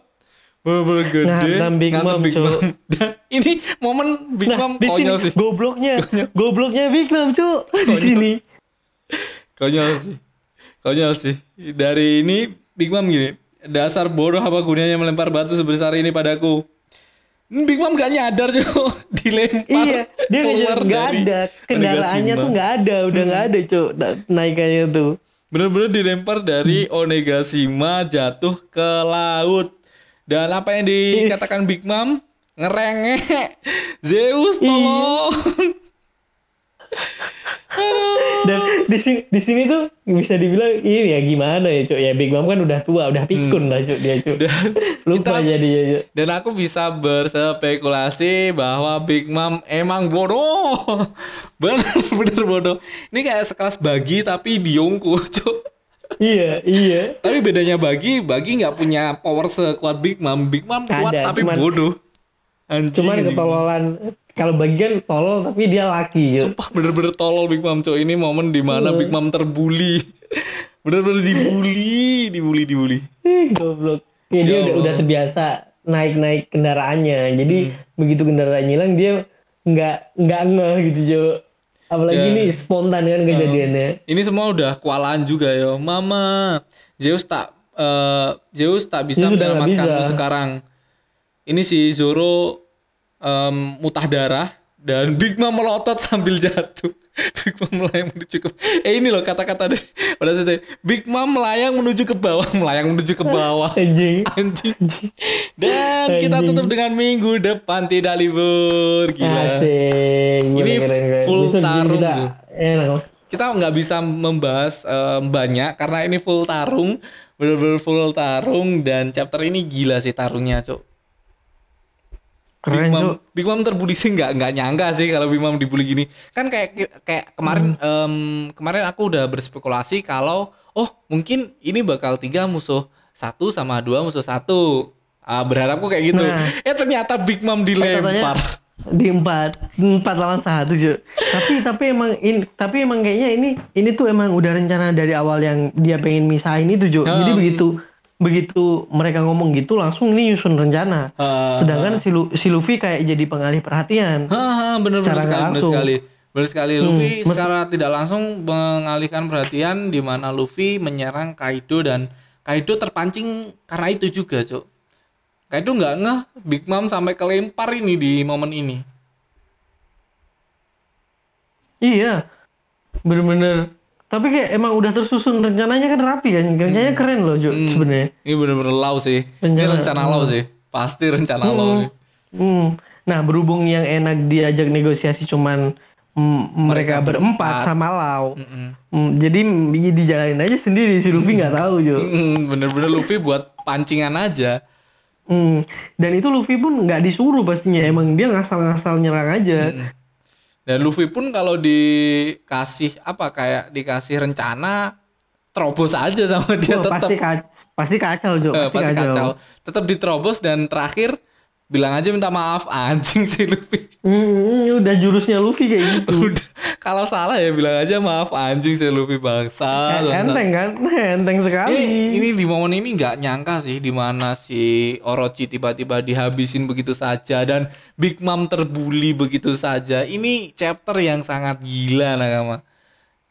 bener-bener gede Ngantem Big Mom, Big. Mom. dan ini momen Big Nah, Mom konyol sih gobloknya, gobloknya Big Mom, Cuk. Di sini. konyol sih konyol sih dari ini Big Mom gini dasar bodoh apa gunanya melempar batu sebesar ini padaku Hmm, Big Mom gak nyadar cuy dilempar Iya, dia keluar nggak dari ada. Kendaraannya tuh nggak ada, udah nggak ada, Cuk. na- Naikannya tuh. Bener-bener dilempar dari Onegashima jatuh ke laut. Dan apa yang dikatakan Big Mom? Ngerengek. Zeus Iya. tolong Dan di sini di sini tuh bisa dibilang ini ya gimana ya, Cuk. Ya Big Mom kan udah tua, udah pikun lah, Cuk, dia, Cuk. Hmm. dan Lupa kita- jadi ya, Cuk. Dan aku bisa berspekulasi bahwa Big Mom emang bodoh. Bener-bener bodoh. Ini kayak sekelas bagi tapi diungku, cuk. Iya, iya. Tapi bedanya bagi, bagi nggak punya power sekuat Big Mom. Big Mom kuat Ada, tapi cuman- bodoh. Anjing. Cuman ketololan kalau bagian tolol tapi dia laki, Cuk. Sumpah bener-bener tolol Big Mom, cuk. Ini momen di mana Iya. Big Mom terbully. Bener-bener dibully, dibully, dibully. Goblok. Ya, dia Ya udah, Allah. udah terbiasa naik-naik kendaraannya. Jadi Hmm. begitu kendaraan hilang dia nggak nggak ngeh gitu, Jo. Apalagi Dan- ini spontan kan kejadiannya. Ini semua udah kewalahan juga yo. Mama, Zeus tak eh, Zeus tak bisa menyelamatkanmu sekarang. Ini si Zoro em, mutah darah dan Big Mom melotot sambil jatuh. Big Mom melayang menuju ke Eh ini loh kata-kata deh. Pada saat Big Mom melayang menuju ke bawah, melayang menuju ke bawah. Anjing. Anjing. Dan kita tutup dengan minggu depan tidak libur. Gila. Asik. Ini keren, keren. full Besok tarung kita. Enak. kita nggak bisa membahas eh, banyak karena ini full tarung bener-bener full tarung dan chapter ini gila sih tarungnya cok Big Mom. Big Mom terbully sih nggak nggak nyangka sih kalau Big Mom dibully gini kan kayak kayak kemarin em, kemarin aku udah berspekulasi kalau oh mungkin ini bakal tiga musuh satu sama dua musuh satu ah, berharapku kayak gitu Nah. eh ternyata Big Mom dilempar di empat empat lawan satu Jo. tapi tapi emang in, tapi emang kayaknya ini ini tuh emang udah rencana dari awal yang dia pengen misahin itu Jo. jadi Hmm. begitu begitu mereka ngomong gitu langsung ini nyusun rencana Ah, sedangkan si, Lu- si Luffy kayak jadi pengalih perhatian Haha, bener bener Secara sekali, bener langsung. sekali. Bener sekali Luffy mes- secara tidak langsung mengalihkan perhatian di mana Luffy menyerang Kaido dan Kaido terpancing karena itu juga, Cuk. Kaido nggak ngeh Big Mom sampai kelempar ini di momen ini. iya bener-bener tapi kayak emang udah tersusun rencananya kan rapi kan rencananya keren loh Jo sebenarnya Ini bener-bener lau sih. Ini Rencana- rencana lau sih. Pasti rencana lau nih. Hmm. Nah berhubung yang enak diajak negosiasi cuman mm, mereka, Mereka berempat sama Lau. Mm-mm. Hmm, jadi mm, dijalanin aja sendiri si Luffy nggak tahu Jo. Mm, Bener-bener Luffy buat pancingan aja. Hmm. Dan itu Luffy pun nggak disuruh pastinya, emang dia ngasal-ngasal nyerang aja. Mm-mm. Dan Luffy pun kalau dikasih apa kayak dikasih rencana terobos aja sama dia Wah, tetap pasti kacau, pasti kacau Jo, Eh, pasti, pasti kacau. kacau. Tetap diterobos dan terakhir bilang aja minta maaf anjing si Luffy. Hmm, udah jurusnya Luffy kayak gitu. Udah kalau salah ya bilang aja maaf anjing si Luffy bangsa. bangsa. enteng kan? Enteng sekali. Ini, ini di momen ini nggak nyangka sih di mana si Orochi tiba-tiba dihabisin begitu saja dan Big Mom terbully begitu saja. Ini chapter yang sangat gila nakama.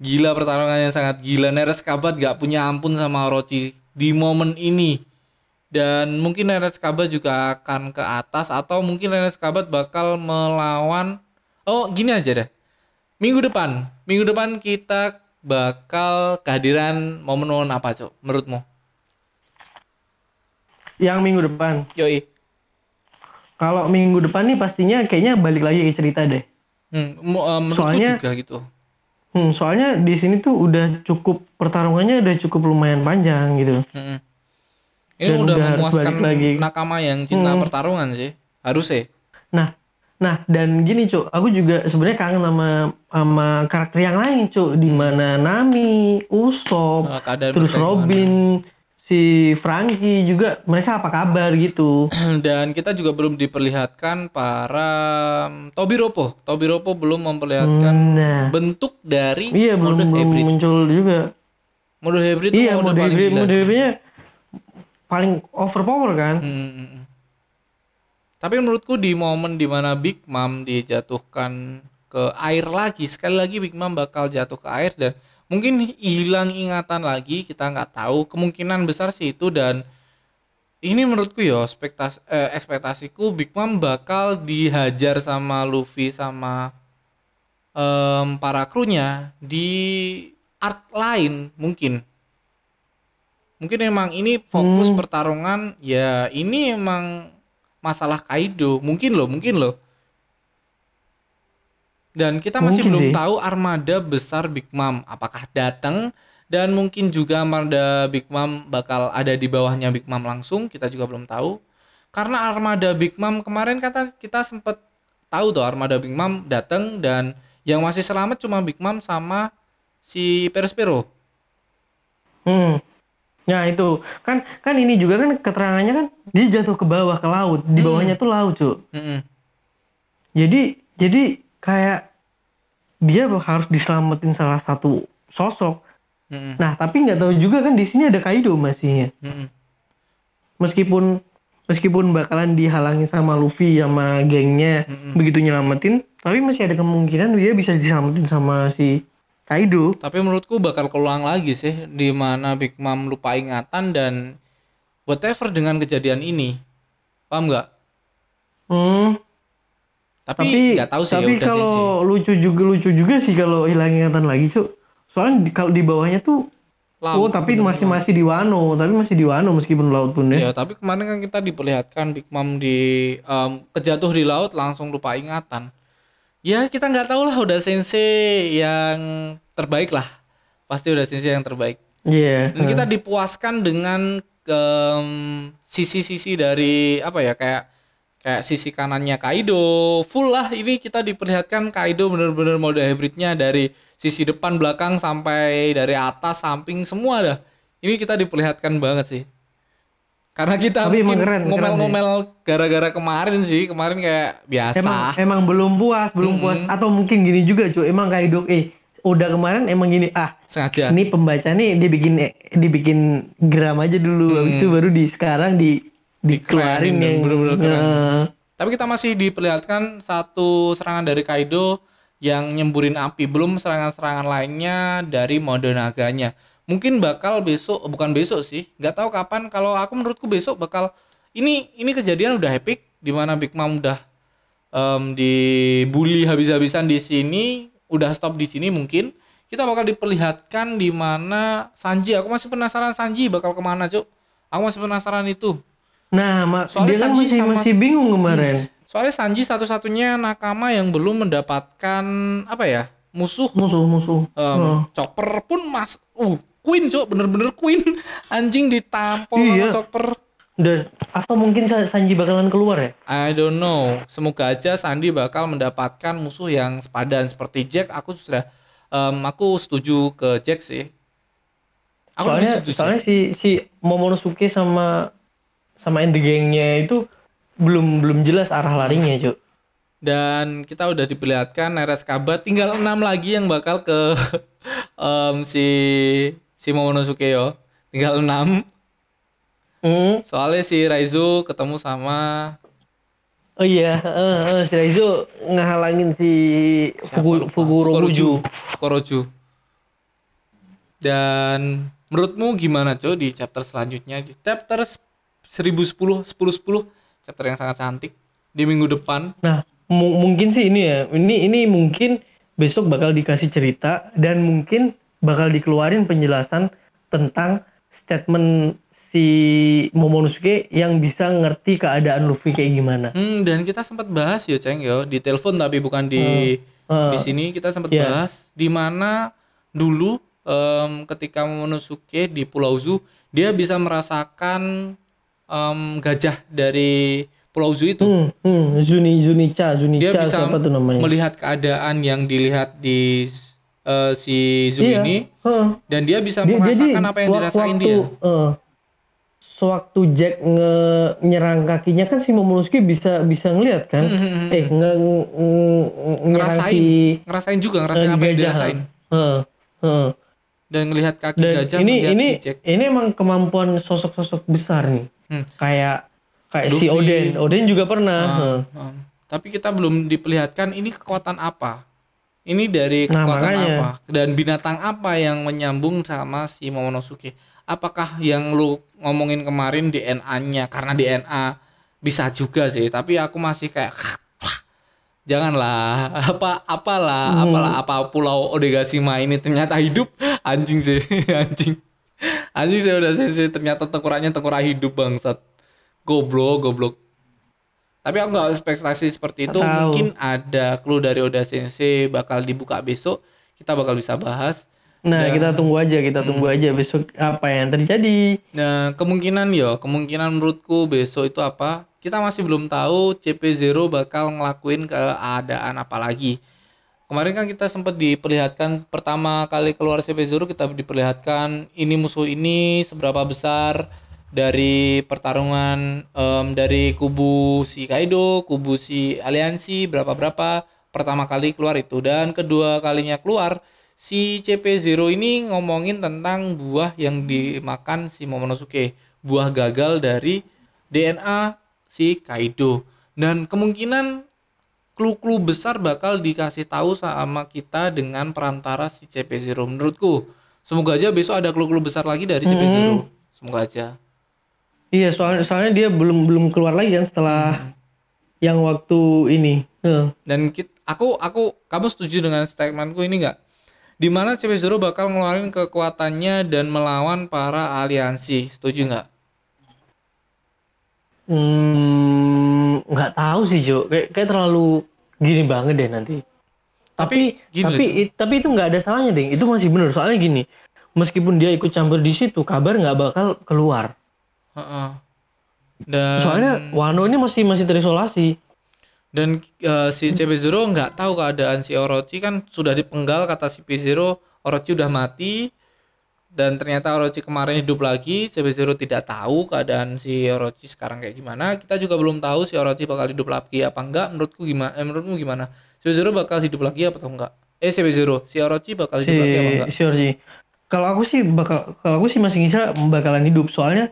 Gila pertarungannya sangat gila. Neres Kabat nggak punya ampun sama Orochi di momen ini. Dan mungkin Neres Kabat juga akan ke atas atau mungkin Neres Kabat bakal melawan Oh, gini aja deh. Minggu depan, minggu depan kita bakal kehadiran momen-momen apa, Cok? Menurutmu? Yang minggu depan. Yoi. Kalau minggu depan nih pastinya kayaknya balik lagi ke cerita deh. Hmm, eh, menurutku Soalnya- juga gitu. Hmm, soalnya di sini tuh udah cukup pertarungannya udah cukup lumayan panjang gitu. Hmm. Ini Dan udah udah memuaskan lagi. nakama yang cinta Hmm. pertarungan sih. Harus ya. Nah, nah dan gini cuk, aku juga sebenarnya kangen sama sama karakter yang lain cuk, di mana Nami, Usopp, Eh, keadaan terus. Robin, si Franky juga mereka apa kabar gitu. Dan kita juga belum diperlihatkan para mm, Tobiropo. Tobiropo belum memperlihatkan Nah, bentuk dari iya belum mode belum hybrid. muncul juga. Mode hybrid itu Iya mode, mode paling hybrid, gila. mode sih. hybridnya paling overpower kan. Hmm, hmm, hmm. Tapi menurutku di momen di mana Big Mom dijatuhkan ke air lagi, sekali lagi Big Mom bakal jatuh ke air dan mungkin hilang ingatan lagi, kita nggak tahu. Kemungkinan besar sih itu dan ini menurutku ya ekspektasi eh, ekspektasiku Big Mom bakal dihajar sama Luffy sama em, para krunya di art lain mungkin mungkin emang ini fokus Hmm. pertarungan ya ini emang masalah Kaido mungkin loh mungkin loh dan kita masih Mungkin belum sih. tahu armada besar Big Mom apakah datang dan mungkin juga armada Big Mom bakal ada di bawahnya Big Mom langsung kita juga belum tahu karena armada Big Mom kemarin kata kita sempet tahu tuh armada Big Mom datang dan yang masih selamat cuma Big Mom sama si Perospero Hmm. Nah itu kan kan ini juga kan keterangannya kan dia jatuh ke bawah ke laut, di Hmm. bawahnya tuh laut cuk. Mm-mm. Jadi jadi kayak dia harus diselamatin salah satu sosok. Mm-mm. Nah tapi nggak tahu juga kan di sini ada Kaido masihnya. Mm-mm. Meskipun meskipun bakalan dihalangi sama Luffy sama gengnya Mm-mm. begitu nyelamatin, tapi masih ada kemungkinan dia bisa diselamatin sama si Kaido. Tapi menurutku bakal keulang lagi sih di mana Big Mom lupa ingatan dan whatever dengan kejadian ini. Paham nggak? Hmm. Tapi nggak tahu sih ya tapi udah sih. kalau lucu juga lucu juga sih kalau hilang ingatan lagi cuk. Soalnya di, kalau di bawahnya tuh oh tapi masih masih di Wano, tapi masih di Wano meskipun laut pun ya. Ya, tapi kemarin kan kita diperlihatkan Big Mom di em, kejatuh di laut langsung lupa ingatan. Ya kita nggak tahu lah udah sensei yang terbaik lah. Pasti udah sensei yang terbaik. Iya. Dan kita dipuaskan dengan em, sisi-sisi dari apa ya kayak kayak sisi kanannya Kaido full lah ini kita diperlihatkan Kaido bener-bener mode hybridnya dari sisi depan belakang sampai dari atas samping semua dah ini kita diperlihatkan banget sih karena kita Tapi mungkin keren, keren ngomel-ngomel gara-gara kemarin sih kemarin kayak biasa Emang emang belum puas, belum Mm-mm. puas atau mungkin gini juga cuy. Emang Kaido eh udah kemarin emang gini ah sengaja ini pembaca nih dibikin eh, dibikin gram aja dulu habis itu baru di sekarang di dikeluarin Dikerenin, yang bener-bener keren. Tapi kita masih diperlihatkan satu serangan dari Kaido yang nyemburin api, belum serangan-serangan lainnya dari mode naganya. Mungkin bakal besok, bukan besok sih, nggak tahu kapan. Kalau aku menurutku besok bakal ini ini kejadian udah epic, di mana Big Mom udah em, dibully habis-habisan di sini, udah stop di sini mungkin. Kita bakal diperlihatkan di mana Sanji. Aku masih penasaran Sanji bakal ke mana, Cuk. Aku masih penasaran itu. nah ma- Soalnya kan Sanji masih sama- masih bingung kemarin Soalnya Sanji satu-satunya nakama yang belum mendapatkan apa ya musuh musuh musuh em, Oh. Chopper pun mas, uh Queen cok bener-bener Queen anjing ditampol Iya. sama Chopper. Dan atau mungkin Sa- Sanji bakalan keluar ya? I don't know. Semoga aja Sandi bakal mendapatkan musuh yang sepadan seperti Jack. Aku sudah em, aku setuju ke Jack sih. Aku soalnya setuju. soalnya si si Momonosuke sama sama End gengnya itu belum belum jelas arah larinya cuk Dan kita udah diperlihatkan Neres Kabat tinggal enam lagi yang bakal ke em, si si Momonosuke yo. Tinggal enam. Hmm. Soalnya si Raizu ketemu sama oh iya eh, eh, si Raizo ngehalangin si lupa? Fukurokuju Fukuroju. Dan menurutmu gimana cow di chapter selanjutnya di chapter 1010 1010 chapter yang sangat cantik di minggu depan. nah mu- mungkin sih ini ya ini ini mungkin besok bakal dikasih cerita dan mungkin bakal dikeluarin penjelasan tentang statement si Momonosuke yang bisa ngerti keadaan Luffy kayak gimana Hmm, dan kita sempat bahas yo Ceng yo di telepon tapi bukan di Eh, di sini kita sempat Iya. bahas di mana dulu em, ketika Momonosuke di Pulau Zu dia bisa merasakan em, gajah dari Pulau Zu itu. Hmm, hmm, Zuni Zunica, Zunica dia bisa siapa tuh namanya? melihat keadaan yang dilihat di eh, si Zu Iya. ini Heeh. dan dia bisa Dia- merasakan apa yang dirasain waktu, dia. eh, sewaktu Jack nge nyerang kakinya kan si Momonosuke bisa bisa ngeliat kan? Hmm, hmm, hmm. Eh nge, nge- ngerasain, si ngerasain juga ngerasain eh, apa yang dirasain Heeh, heeh. dan melihat kaki Dan gajah ini melihat ini si Jack. ini emang kemampuan sosok-sosok besar nih. Hmm. Kayak kayak si Luffy. Oden. Oden juga pernah. Ah, heeh. ah. tapi kita belum diperlihatkan ini kekuatan apa. Ini dari Nah, kekuatan makanya. apa? Dan binatang apa yang menyambung sama si Momonosuke. Apakah yang lu ngomongin kemarin DNA-nya karena DNA bisa juga sih, tapi aku masih kayak janganlah apa apalah Hmm. apalah apa pulau Odegasima ini ternyata hidup? Anjing sih anjing. Anjing saya udah sensei ternyata tengkoraknya tengkorak hidup bangsat. Goblok goblok tapi aku nggak ekspektasi seperti itu tahu. mungkin ada clue dari Oda Sensei bakal dibuka besok kita bakal bisa bahas Nah, Dan- kita tunggu aja, kita tunggu Hmm. aja besok apa yang terjadi. Nah, kemungkinan yo, kemungkinan menurutku besok itu apa? Kita masih belum tahu CP0 bakal ngelakuin keadaan apa lagi. Kemarin kan kita sempat diperlihatkan pertama kali keluar CP0 kita diperlihatkan ini musuh ini seberapa besar dari pertarungan em, dari kubu si Kaido, kubu si aliansi berapa-berapa pertama kali keluar itu dan kedua kalinya keluar si CP0 ini ngomongin tentang buah yang dimakan si Momonosuke, buah gagal dari DNA si Kaido. Dan kemungkinan clue-clue besar bakal dikasih tahu sama kita dengan perantara si CP0 menurutku. Semoga aja besok ada clue-clue besar lagi dari CP0. Semoga aja. Iya, soalnya soalnya dia belum belum keluar lagi kan setelah Hmm. yang waktu ini. Heeh. Dan kit, aku aku kamu setuju dengan statementku ini nggak? Di mana CP0 bakal ngeluarin kekuatannya dan melawan para aliansi. Setuju nggak? Hmm, nggak tahu sih Jo, kayak kayak terlalu gini banget deh nanti. Tapi Tapi tapi loh, i- tapi itu nggak ada salahnya deh. Itu masih bener soalnya gini. Meskipun dia ikut campur di situ, kabar nggak bakal keluar. Heeh. Dan Soalnya Wano ini masih masih terisolasi. dan eh, si CP0 nggak tahu keadaan si Orochi. Kan sudah dipenggal kata si P0 Orochi udah mati. Dan ternyata Orochi kemarin hidup lagi. CP0 tidak tahu keadaan si Orochi sekarang kayak gimana. Kita juga belum tahu si Orochi bakal hidup lagi apa enggak. Menurutku gimana eh, menurutmu gimana? CP0 bakal hidup lagi apa atau enggak? Eh CP0 si Orochi bakal Si hidup lagi apa enggak? Si Orji. Kalau aku sih bakal kalau aku sih masih ngira bakalan hidup. Soalnya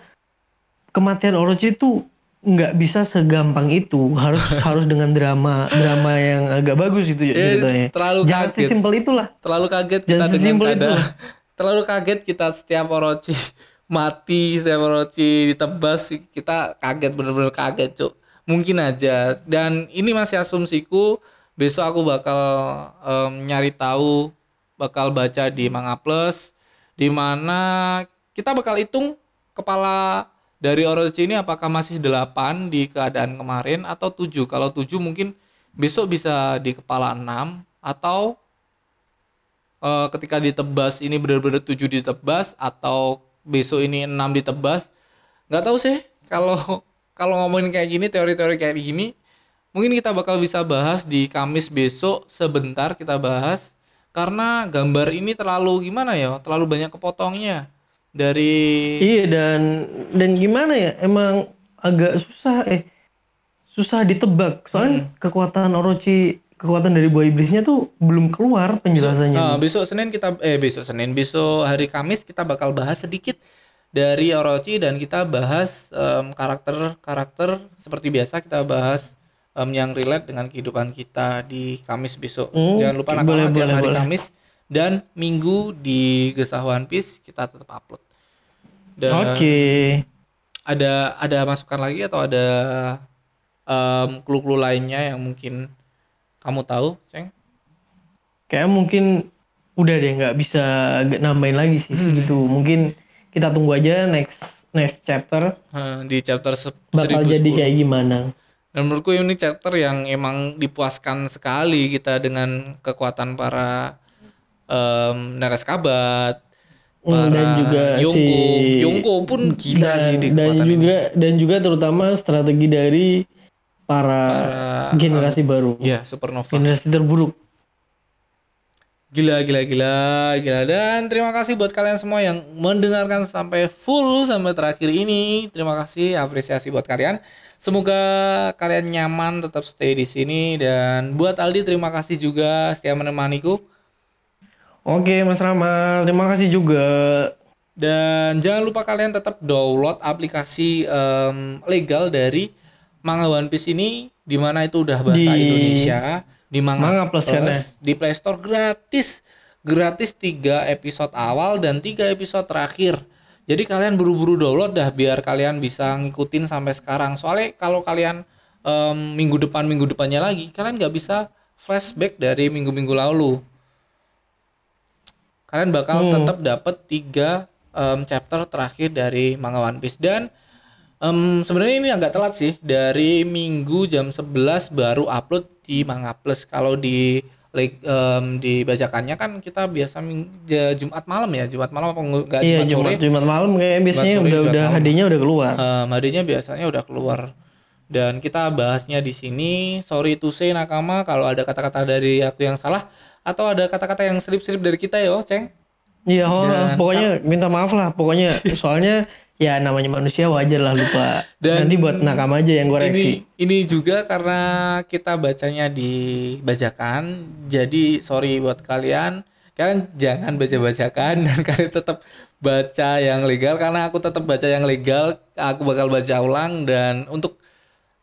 kematian Orochi itu nggak bisa segampang itu harus harus dengan drama drama yang agak bagus itu Eh, ceritanya. terlalu Jangan kaget sesimpel itulah. terlalu kaget kita Jangan dengan sesimpel itu. keadaan terlalu kaget kita setiap Orochi mati setiap Orochi ditebas kita kaget bener-bener kaget cuk mungkin aja dan ini masih asumsiku besok aku bakal em, nyari tahu bakal baca di Manga Plus di mana kita bakal hitung kepala dari Orochi ini apakah masih 8 di keadaan kemarin atau 7 kalau 7 mungkin besok bisa di kepala 6 atau eh, ketika ditebas ini benar-benar 7 ditebas atau besok ini 6 ditebas? Nggak tahu sih. Kalau kalau ngomongin kayak gini teori-teori kayak gini mungkin kita bakal bisa bahas di Kamis besok sebentar kita bahas. Karena gambar ini terlalu gimana ya? Terlalu banyak kepotongnya dari iya dan dan gimana ya emang agak susah eh susah ditebak soalnya hmm. kekuatan Orochi kekuatan dari buah iblisnya tuh belum keluar penjelasannya. Besok, nah, besok Senin kita eh besok Senin besok hari Kamis kita bakal bahas sedikit dari Orochi dan kita bahas karakter-karakter seperti biasa kita bahas um, yang relate dengan kehidupan kita di Kamis besok. Hmm, Jangan lupa nakal hari boleh. Kamis dan Minggu di Gesah One Piece kita tetap upload. Oke. Okay. Ada ada masukan lagi atau ada um, clue-clue lainnya yang mungkin kamu tahu, Ceng? Kayak mungkin udah deh nggak bisa nambahin lagi sih hmm. gitu. Mungkin kita tunggu aja next next chapter. Hmm, di chapter se bakal 1010. jadi kayak gimana. Dan menurutku ini chapter yang emang dipuaskan sekali kita dengan kekuatan para um, Kabat, hmm, para dan juga Yongko. Si... Yongko pun gila dan, sih di dan juga, ini. Dan juga terutama strategi dari para, para generasi uh, baru. Ya, supernova. Generasi terburuk. Gila, gila, gila, gila. Dan terima kasih buat kalian semua yang mendengarkan sampai full sampai terakhir ini. Terima kasih, apresiasi buat kalian. Semoga kalian nyaman tetap stay di sini dan buat Aldi terima kasih juga setia menemaniku. Oke, Mas Rama, terima kasih juga. Dan jangan lupa kalian tetap download aplikasi um, legal dari Manga One Piece ini di mana itu udah bahasa di... Indonesia di Manga, Manga Plus, Plus kan ya? di Play Store gratis. Gratis 3 episode awal dan 3 episode terakhir. Jadi kalian buru-buru download dah biar kalian bisa ngikutin sampai sekarang. Soalnya kalau kalian um, minggu depan minggu depannya lagi, kalian nggak bisa flashback dari minggu-minggu lalu. Kalian bakal hmm. tetap dapat tiga um, chapter terakhir dari manga One Piece dan Um, sebenarnya ini agak telat sih dari minggu jam 11 baru upload di Manga Plus. Kalau di like, um, dibacakannya kan kita biasa ya, Jumat malam ya, Jumat malam apa enggak iya, Jumat, Jumat sore? Jumat malam kayak biasanya sore, udah udah hadinya udah keluar. Um, hadinya biasanya udah keluar. Dan kita bahasnya di sini. Sorry to say nakama kalau ada kata-kata dari aku yang salah atau ada kata-kata yang slip-slip dari kita yo, Ceng. Iya, oh, pokoknya minta maaf lah. Pokoknya soalnya ya namanya manusia wajar lah lupa. Dan Nanti buat nakam aja yang koreksi. Ini, ini juga karena kita bacanya di bajakan, jadi sorry buat kalian. Kalian jangan baca-bacakan dan kalian tetap baca yang legal karena aku tetap baca yang legal. Aku bakal baca ulang dan untuk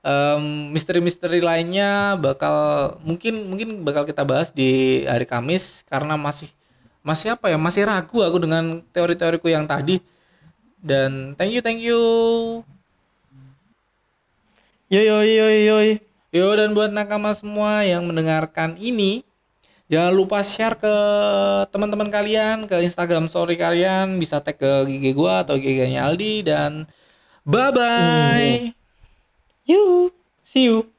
um, misteri-misteri lainnya bakal mungkin mungkin bakal kita bahas di hari Kamis karena masih masih apa ya masih ragu aku dengan teori-teoriku yang tadi dan thank you, thank you. Yo yo yo yo. Yo dan buat nakama semua yang mendengarkan ini, jangan lupa share ke teman-teman kalian, ke Instagram story kalian, bisa tag ke GG gua atau GG-nya Aldi dan bye bye. You, see you.